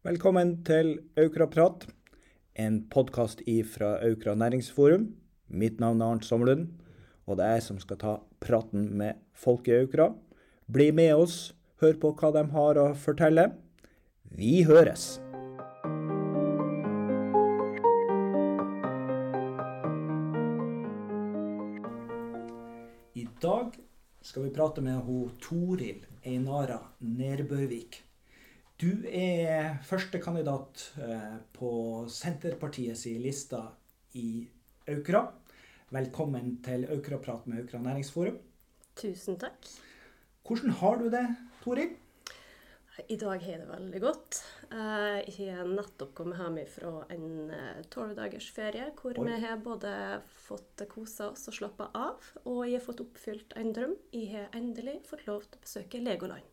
Velkommen til Aukraprat, en podkast fra Aukra næringsforum. Mitt navn er Arnt Sommerlund, og det er jeg som skal ta praten med folk i Aukra. Bli med oss, hør på hva de har å fortelle. Vi høres! I dag skal vi prate med ho Toril Einara Nerbøvik. Du er førstekandidat eh, på Senterpartiets lista i Aukra. Velkommen til Aukraprat med Aukra næringsforum. Tusen takk. Hvordan har du det, Toril? I dag har jeg det veldig godt. Eh, Jeg har nettopp kommet hjem fra en tolv dagers ferie, hvor Oi. vi har både fått kosa oss og slappa av, og jeg har fått oppfylt en drøm. Jeg har endelig fått lov til å besøke Legoland.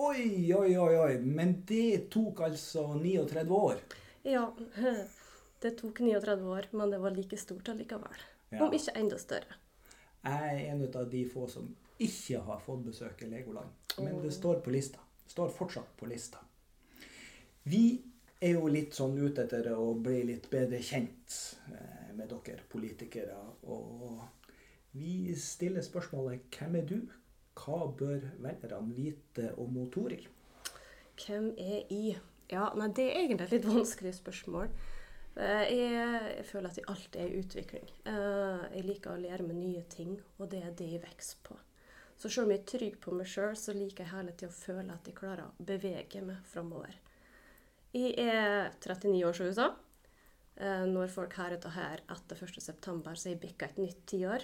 Oi, oi, oi, oi. Men det tok altså 39 år. Ja, det tok 39 år, men det var like stort allikevel. Ja. Om ikke enda større. Jeg er en av de få som ikke har fått besøke Legoland. Men det står på lista. Det Står fortsatt på lista. Vi er jo litt sånn ute etter å bli litt bedre kjent eh, med dere politikere. Og vi stiller spørsmålet hvem er du? Hva bør velgerne vite om Toril? Hvem er jeg? Ja, nei, Det er egentlig et litt vanskelig spørsmål. Eh, Jeg, føler at jeg alltid er i utvikling. Eh, Jeg liker å lære meg nye ting, og det er det jeg vokser på. Så selv om jeg er trygg på meg sjøl, så liker jeg hele tida å føle at jeg klarer å bevege meg framover. Jeg er 39 år, som du sa. Eh, Når folk her ute her etter 1.9., så jeg bikka et nytt tiår.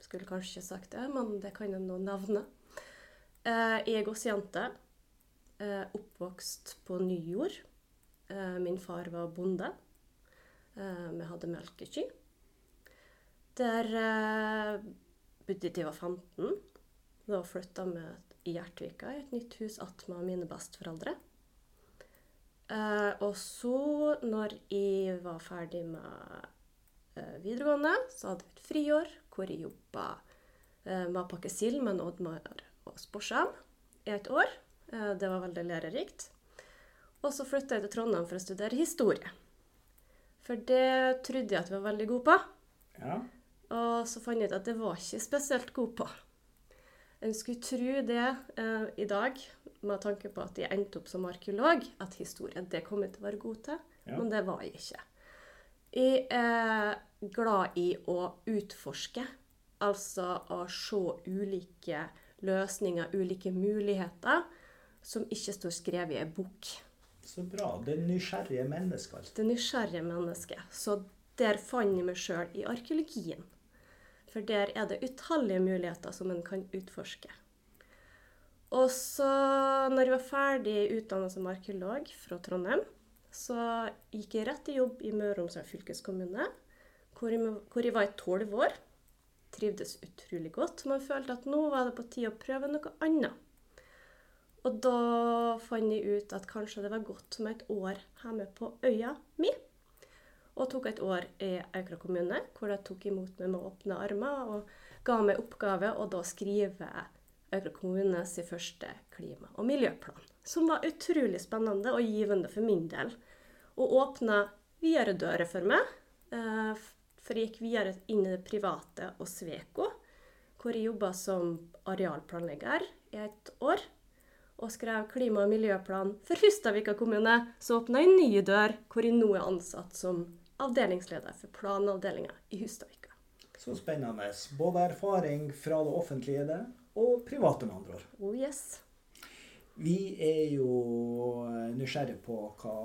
Skulle kanskje ikke sagt det, men det kan jeg nå nevne. Eh, Jeg er også Eh, oppvokst på Nyjord. Eh, min far var bonde. Vi hadde melkeky. Der bodde jeg til jeg var 15. Da flytta vi i Gjertvika, i et nytt hus attmed mine besteforeldre. Og så, når jeg var ferdig med videregående, så hadde vi et friår hvor jeg jobba med å pakke sild med Oddmar og Sporsem i et år. Eh, Det var veldig lærerikt. Og så flytta jeg til Trondheim for å studere historie. For det trodde jeg at jeg var veldig god på. Ja. Og så fant jeg ut at det var ikke spesielt god på. En skulle tro det eh, i dag, med tanke på at jeg endte opp som arkeolog, at historie det kom jeg til å være god til. Ja. Men det var jeg ikke. Jeg er glad i å utforske. Altså å se ulike løsninger, ulike muligheter, som ikke står skrevet i ei bok. Så bra. Det nysgjerrige mennesket. altså. Det nysgjerrige mennesket. Så der fant jeg meg sjøl i arkeologien. For der er det utallige muligheter som en kan utforske. Og så, når jeg var ferdig utdannet som arkeolog fra Trondheim, så gikk jeg rett til jobb i Møre og Romsdal fylkeskommune, hvor jeg, var i tolv år. Trivdes utrolig godt, men følte at nå var det på tide å prøve noe annet. Og da fant jeg ut at kanskje det var godt med et år hjemme på øya mi. Og tok et år i Aukra kommune, hvor de tok imot meg med åpne armer og ga meg oppgave å da skrive Aukra kommunes første klima- og miljøplan. Som var utrolig spennende og givende for min del. Og åpna videre dører for meg. eh, For jeg gikk videre inn i det private og Sveko, hvor jeg jobba som arealplanlegger i et år og skrev klima- og miljøplan for Hustadvika kommune, så åpna jeg en ny dør, hvor jeg nå er ansatt som avdelingsleder for planavdelinga i Hustadvika. Så spennende. Både erfaring fra det offentlige det, og private, med andre ord. Oh yes. Vi er jo nysgjerrig på hva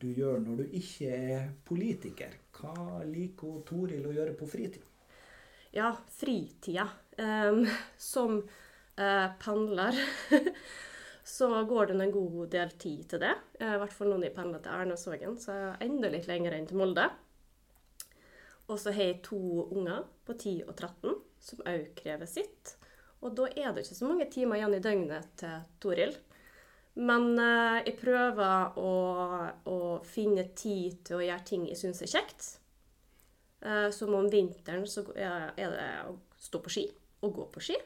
du gjør når du ikke er politiker. Hva liker Toril å gjøre på fritid? Ja, fritida. Um, som uh, pendler så går det en god del tid til det. Eh, I hvert fall når jeg pendler til Ernasvågen, så er jeg enda litt lenger enn til Molde. Og så har jeg to unger på 10 og 13 som òg krever sitt. Og da er det ikke så mange timer igjen i døgnet til Toril. Men eh, jeg prøver å, å finne tid til å gjøre ting jeg syns er kjekt. Eh, som om vinteren så er det å stå på ski og gå på ski.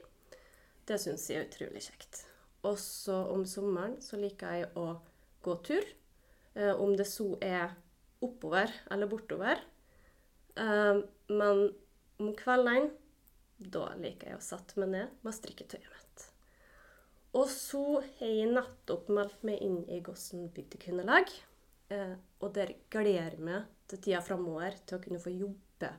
Det syns jeg er utrolig kjekt. Også om sommeren så liker jeg å gå tur. eh, om det så er oppover eller bortover. Eh, men om kveldene, da liker jeg å sette meg ned med strikketøyet mitt. Og så har jeg nettopp meldt meg inn i Gossen bygdekvinnelag. Eh, og der gleder jeg meg til tida framover til å kunne få jobbe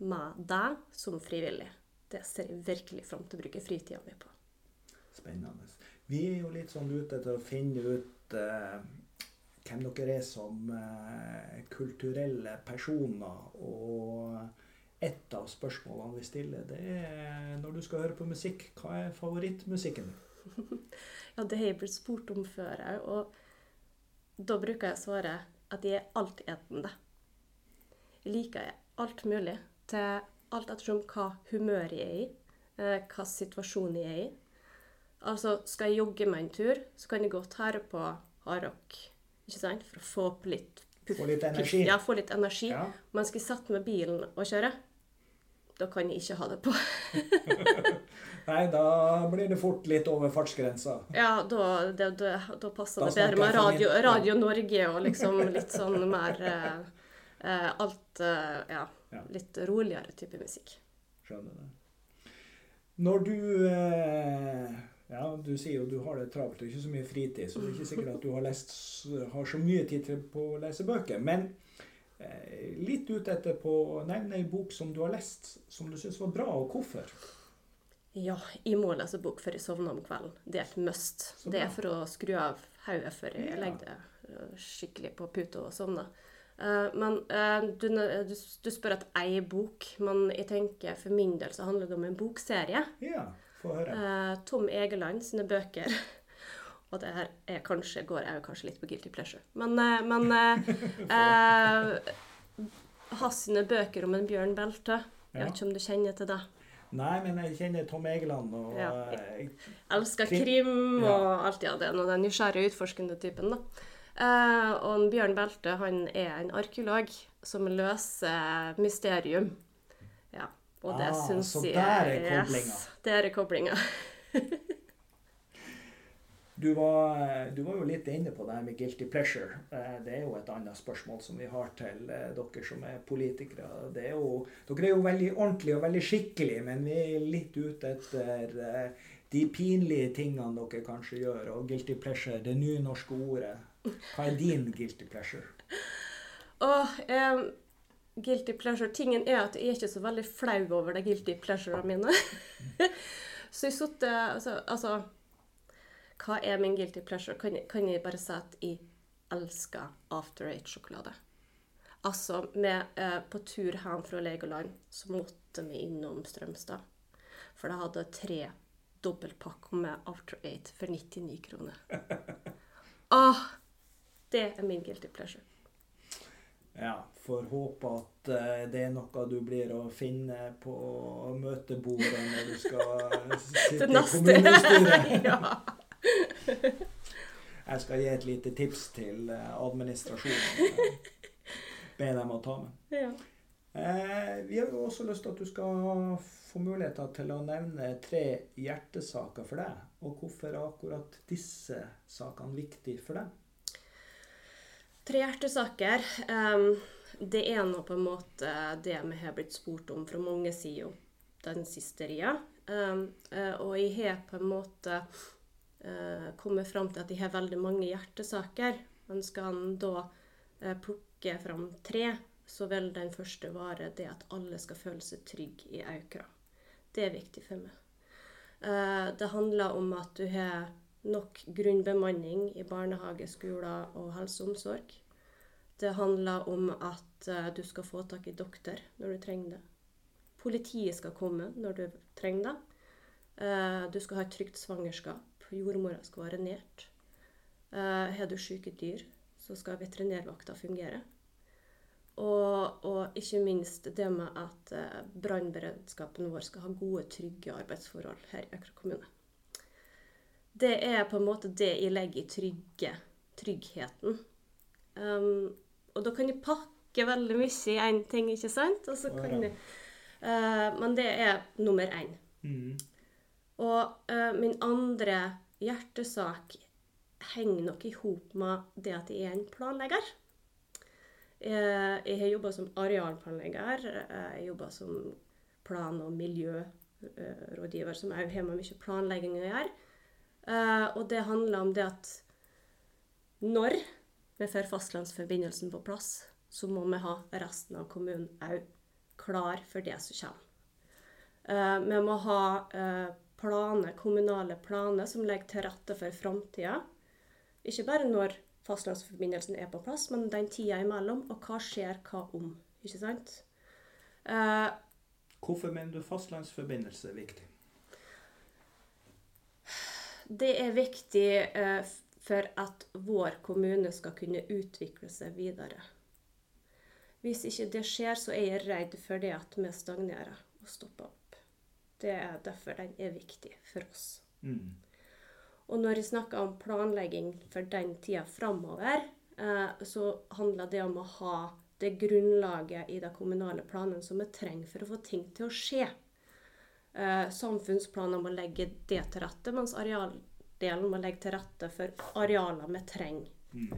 med deg som frivillig. Det ser jeg virkelig fram til å bruke fritida mi på. Spennende. Vi er jo litt sånn ute etter å finne ut eh, hvem dere er som eh, kulturelle personer. Og et av spørsmålene vi stiller, det er når du skal høre på musikk, hva er favorittmusikken? ja, det har jeg blitt spurt om før òg, og da bruker jeg å svare at jeg er altetende. Jeg liker alt mulig, til alt ettersom hva humør jeg er i, eh, hva situasjon jeg er i. Altså, skal jeg jogge meg en tur, så kan jeg godt høre på hardrock, ikke sant, for å få opp litt puff. Få litt energi. Ja, få litt energi. Ja. Men skal jeg sette meg bilen og kjøre, da kan jeg ikke ha det på. Nei, da blir det fort litt over fartsgrensa. Ja, da, det, da, da passer Da det bedre med Radio, Radio Norge og liksom litt sånn mer eh, eh, Alt eh, ja, litt roligere type musikk. Skjønner det. Når du eh, Ja, du sier jo du har det travelt og ikke så mye fritid, så det er ikke sikkert at du har, lest, har så mye tid til på å lese bøker. Men litt ute etter på å nevne ei bok som du har lest, som du syns var bra, og hvorfor. Ja, jeg må lese bok før jeg sovner om kvelden. Det er et must. Det er for å skru av hodet før jeg Ja. legger det eh, skikkelig på puta og sovner. Eh, men eh, du, du, du spør etter ei bok, men jeg tenker for min del så handler det om en bokserie. Ja, få høre. Eh, Tom Egeland sine bøker. Det her er kanskje, går jeg jo kanskje litt på guilty pleasure. Men, eh, men eh, eh, sine bøker om en bjørn Belte. Jeg vet ikke om du kjenner til det. Nei, men jeg kjenner Tom Egeland, og Ja. Jeg Elsker Krim. krim og Ja. alt. Ja, det er den nysgjerrige, utforskende typen, da. Eh, og Bjørn Belte han er en arkeolog som løser mysterium. Ja, og det Ah, syns så der er koblinga. Yes, der er koblinga. Du var, du var jo litt inne på det her med guilty pleasure. Eh, Det er jo et annet spørsmål som vi har til eh, dere som er politikere. Er jo, dere er jo veldig ordentlige og veldig skikkelige, men vi er litt ute etter eh, de pinlige tingene dere kanskje gjør. Og guilty pleasure, det nynorske ordet. Hva er din guilty pleasure? Oh, um, guilty pleasure Tingen er at jeg er ikke så veldig flau over de guilty pleasurene mine. så jeg satt altså, altså Hva er min guilty pleasure? Kan, kan jeg bare si at jeg elsker After Eight-sjokolade? Altså, med, eh, på tur hjem fra Legoland så måtte vi innom Strømstad. For de hadde tre dobbeltpakker med After Eight for 99 kroner. Åh! Det er min guilty pleasure. Ja, får håpe at eh, det er noe du blir å finne på møtebordet når du skal sitte i kommunestyret. ja. Jeg skal gi et lite tips til eh, administrasjonen. Be dem å ta med. ja. Eh, vi har jo også lyst til at du skal få muligheter til å nevne tre hjertesaker for deg. Og hvorfor er akkurat disse sakene viktige for deg? Tre hjertesaker. Um, det er nå på en måte det vi har blitt spurt om fra mange sider den siste tida. Em, eh, og jeg har på en måte eh, kommer fram til at de har veldig mange hjertesaker. Men skal en da eh, plukke fram tre, så vil den første være det at alle skal føle seg trygge i Aukra. Det er viktig for meg. Eh, det handler om at du har nok grunnbemanning i barnehage, skoler og helse og omsorg. Det handler om at eh, du skal få tak i doktor når du trenger det. Politiet skal komme når du trenger det. Eh, du skal ha et trygt svangerskap. Jordmora skal være nært. Eh, har du syke dyr, så skal veterinærvakta fungere. Og, og ikke minst det med at eh, brannberedskapen vår skal ha gode, trygge arbeidsforhold her i Økra kommune. Det er på en måte det jeg legger i trygge, tryggheten. Um, og da kan jeg pakke veldig mye i én ting, ikke sant? Og så kan jeg, uh, men det er nummer én. Mm. Og uh, min andre hjertesak henger nok i hop med det at jeg er en planlegger. Jeg, Jeg har jobba som arealplanlegger. eh, Jeg jobba som plan- og miljørådgiver, som òg har med mye planlegging å gjøre. Uh, Og det handler om det at når vi får fastlandsforbindelsen på plass, så må vi ha resten av kommunen òg klar for det som kommer. Uh, Vi må ha eh, planer, kommunale planer som legger til rette for framtida. Ikke bare når fastlandsforbindelsen er på plass, men den tida imellom. Og hva skjer hva om? Ikke sant? Eh, Hvorfor mener du fastlandsforbindelse er viktig? Det er viktig eh, for at vår kommune skal kunne utvikle seg videre. Hvis ikke det skjer, så er jeg redd for det at vi stagnerer og stopper opp. Det er derfor den er viktig for oss. Mm. Og når jeg snakker om planlegging for den tida framover, eh, så handler det om å ha det grunnlaget i de kommunale planene som vi trenger for å få ting til å skje. Eh, samfunnsplaner må legge det til rette, mens arealdelen må legge til rette for arealer vi trenger. Mm.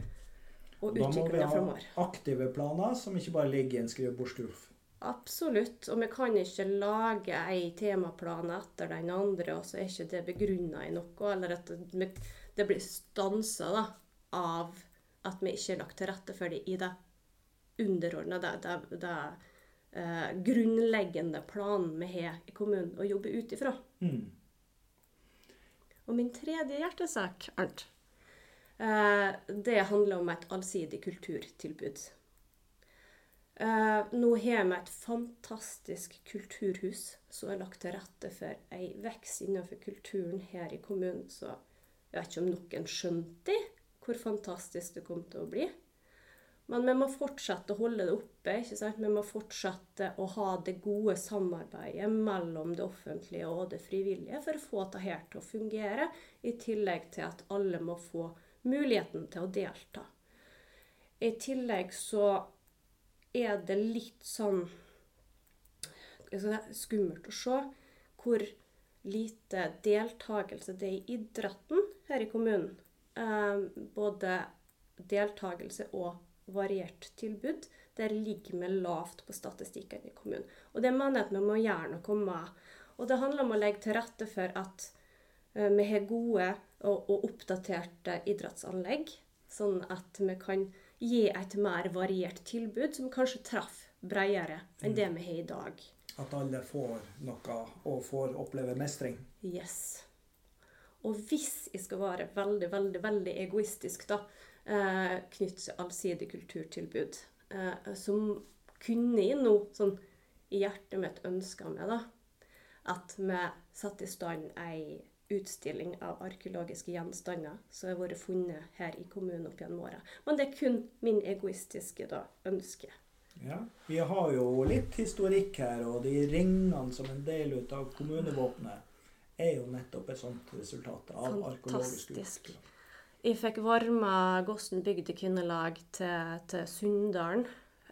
Og Da må vi ha framover. aktive planer som ikke bare ligger i en skrivebordskuff. Absolutt. Og vi kan ikke lage ei temaplan etter den andre, og så er ikke det begrunna i noe. Eller at det, blir stansa av at vi ikke har lagt til rette for det i det underordna, det, det, det eh, grunnleggende planen vi har i kommunen å jobbe ut ifra. Mm. Og min tredje hjertesak, Arnt, eh, det handler om et allsidig kulturtilbud. Eh, nå har vi et fantastisk kulturhus som er lagt til rette for ei vekst innenfor kulturen her i kommunen. Så jeg vet ikke om noen skjønte hvor fantastisk det kom til å bli. Men vi må fortsette å holde det oppe. ikke sant? Vi må fortsette å ha det gode samarbeidet mellom det offentlige og det frivillige for å få dette her til å fungere, i tillegg til at alle må få muligheten til å delta. I tillegg så er det litt sånn skummelt å se hvor lite deltakelse det er i idretten her i kommunen. Eh, både deltakelse og variert tilbud. Der ligger vi lavt på statistikken i kommunen. Og det mener jeg at vi må gjøre noe med. Og det handler om å legge til rette for at eh, vi har gode og, og oppdaterte idrettsanlegg, sånn at vi kan gi et mer variert tilbud som kanskje traff bredere enn det vi har i dag. At alle får noe og får oppleve mestring. Yes. Og hvis jeg skal være veldig, veldig, veldig egoistisk, da, eh, til allsidig kulturtilbud, eh, så kunne jeg nå, sånn i hjertet mitt, ønska meg da, at vi satte i stand ei utstilling av arkeologiske gjenstander som har vært funnet her i kommunen opp gjennom åra. Men det er kun min egoistiske da, ønske. Ja. Vi har jo litt historikk her, og de ringene som en del ut av kommunevåpenet er jo nettopp et sånt resultat av arkeologisk Fantastisk. Jeg fikk varma Gossen bygdekvinnelag til, til Sunndalen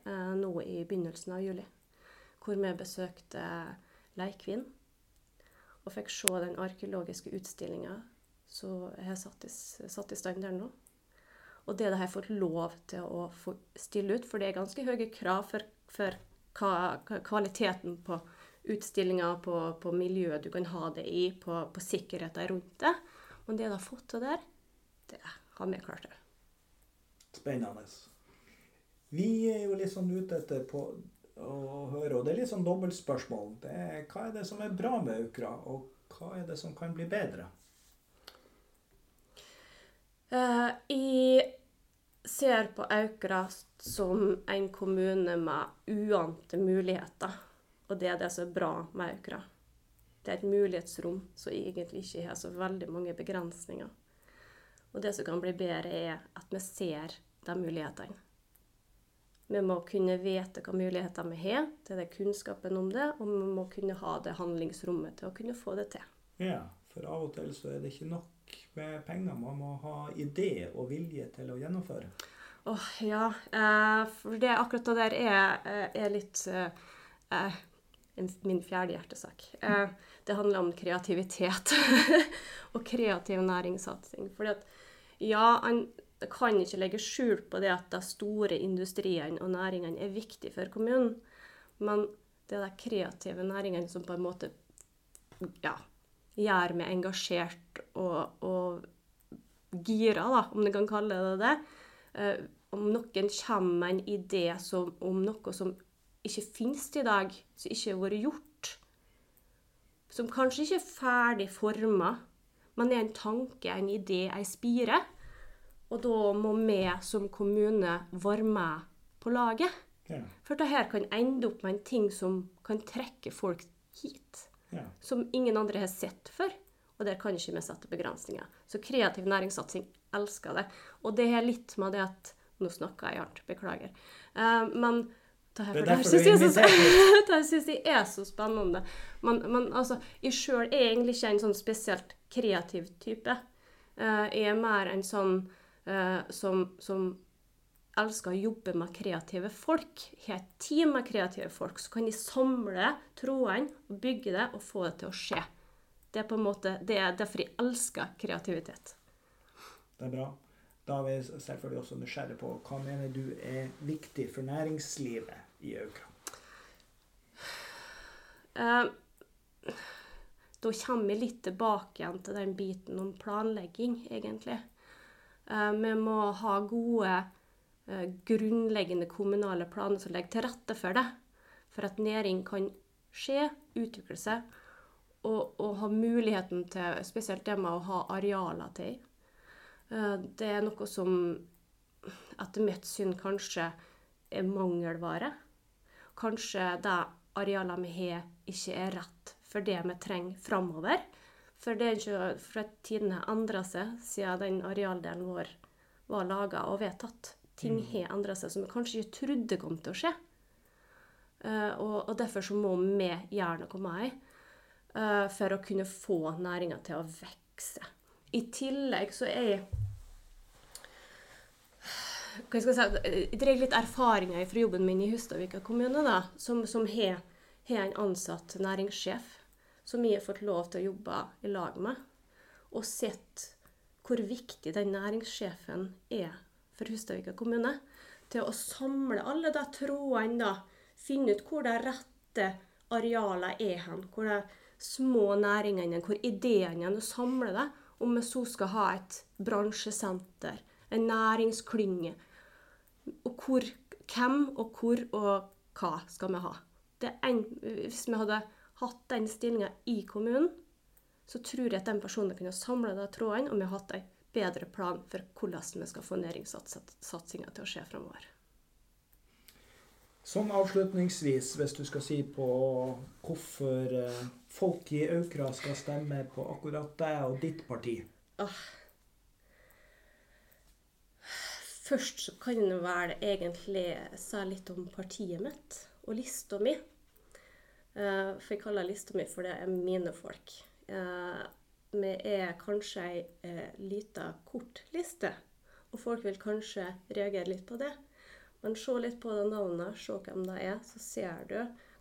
eh, nå i begynnelsen av juli. Hvor vi besøkte Leikvin og fikk se den arkeologiske utstillinga som jeg har satt i, satt i stand der nå. Og det har jeg fått lov til å stille ut, for det er ganske høye krav for, for hva, kvaliteten på utstillinga, på, på miljøet du kan ha det i, på, på sikkerheten rundt det. Men det jeg har fått til der, det har vi klart det. Spennende. Vi er jo litt sånn ute etter på å høre, og det er litt sånn dobbeltspørsmål. Hva er det som er bra med Aukra, og hva er det som kan bli bedre? Uh, jeg ser på Aukra som en kommune med uante muligheter. Og det er det som er bra med Aukra. Det er et mulighetsrom som egentlig ikke har så veldig mange begrensninger. Og det som kan bli bedre, er at vi ser de mulighetene. Vi må kunne vite hva muligheter vi har, til det er kunnskapen om det, og vi må kunne ha det handlingsrommet til å kunne få det til. Ja, for av og til så er det ikke nok med penger. Man må ha idé og vilje til å gjennomføre. Åh, ja. Eh, for det akkurat det der er, eh, er litt eh, eh, min fjerde hjertesak. Eh, det handler om kreativitet og kreativ næringssatsing. Fordi at Ja, han kan ikke legge skjul på det at de store industriene og næringene er viktige for kommunen. Men det er de kreative næringene som på en måte ja, gjør meg engasjert og, og gira, da, om du kan kalle det det. Eh, om noen kommer med en idé som, om noe som ikke finnes i dag, som ikke har vært gjort, som kanskje ikke er ferdig forma, men er en tanke, en idé, ei spire, og da må vi som kommune være med på laget. Ja. For dette kan ende opp med en ting som kan trekke folk hit. Ja. Som ingen andre har sett før. Og der kan ikke vi sette begrensninger. Så kreativ næringssatsing elsker det. Og det er litt med det at Nå snakka jeg hardt, beklager. Uh, men det her, det syns jeg, er så spennende. Men, men altså, jeg sjøl er egentlig ikke en sånn spesielt kreativ type. Uh, jeg er mer en sånn som, som elsker å jobbe med kreative folk. Har et team med kreative folk, så kan de samle trådene, og bygge det og få det til å skje. Det er på en måte, det er derfor jeg elsker kreativitet. Det er bra. Da er vi selvfølgelig også nysgjerrig på hva mener du er viktig for næringslivet i Aukra? Uh, da kommer vi litt tilbake igjen til den biten om planlegging, egentlig. Uh, vi må ha gode Eh, grunnleggende kommunale planer som legger til rette for det. For at næring kan skje, utvikle seg, og, og ha muligheten til Spesielt det med å ha arealer til. Eh, det er noe som etter mitt syn kanskje er mangelvare. Kanskje de arealene vi har, ikke er rett for det vi trenger framover. For det er ikke for at tidene har endra seg siden den arealdelen vår var laga og vedtatt ting mm. har endra seg som vi kanskje ikke trodde kom til å skje. Uh, og, og, derfor så må vi gjøre noe det uh, for å kunne få næringa til å vokse. I tillegg så er jeg hva skal jeg si, Jeg drar litt erfaringer fra jobben min i Hustadvika kommune, da, som, som har, har en ansatt næringssjef som jeg har fått lov til å jobbe i lag med, og sett hvor viktig den næringssjefen er for Hustadvika kommune til å samle alle de trådene, da. Finne ut hvor de rette arealene er hen. Hvor de små næringene hvor ideene er. Samle det. Om vi så skal ha et bransjesenter, en næringsklynge. Og hvor, hvem og hvor og hva skal vi ha? En, hvis vi hadde hatt den stillinga i kommunen, så tror jeg at den personen kunne samla de trådene, og vi har hatt en bedre plan for hvordan vi skal få næringssatsinga til å skje framover. Sånn avslutningsvis, hvis du skal si på hvorfor eh, folk i Aukra skal stemme på akkurat deg og ditt parti? Ah. Først så kan det vel egentlig si litt om partiet mitt og lista mi. Eh, for jeg kaller lista mi for det er mine folk. Eh, vi er kanskje ei eh, lita kort liste. Og folk vil kanskje reagere litt på det. Men se litt på det navnet, se hvem det er, så ser du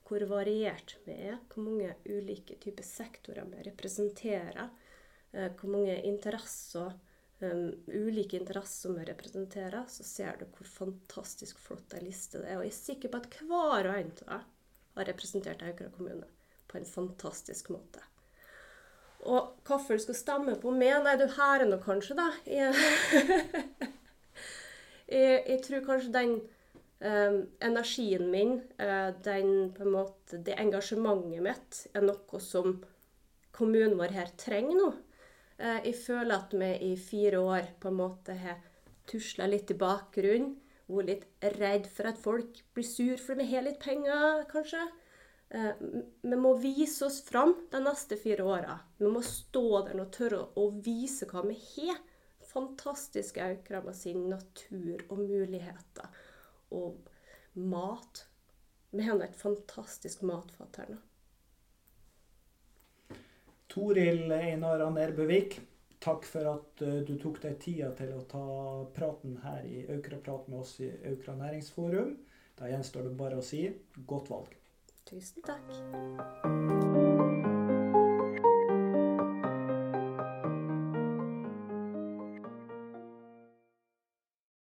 hvor variert vi er. Hvor mange ulike typer sektorer vi representerer. Hvor mange interesser, um, ulike interesser vi representerer. Så ser du hvor fantastisk flott ei liste det er. Og jeg er sikker på at hver og en av dem har representert Aukra kommune på en fantastisk måte. Og hvorfor du skal stemme på meg? Nei, du hører nå kanskje, da. Jeg, jeg, jeg, tror kanskje den eh, energien min, eh, den på en måte, det engasjementet mitt, er noe som kommunen vår her trenger nå. Eh, jeg føler at vi i fire år på en måte har tusla litt i bakgrunnen. Vært litt redd for at folk blir sur fordi vi har litt penger, kanskje. Eh, vi må vise oss fram de neste fire åra. Vi må stå der og tørre å vise hva vi har. Fantastisk aukra med sin natur og muligheter. Og mat. Vi har et fantastisk matfat her nå. Toril Einar Anerbøvik, takk for at eh, du tok deg tida til å ta praten her i Aukra-prat med oss i Aukra næringsforum. Da gjenstår det bare å si godt valg. Tusen takk.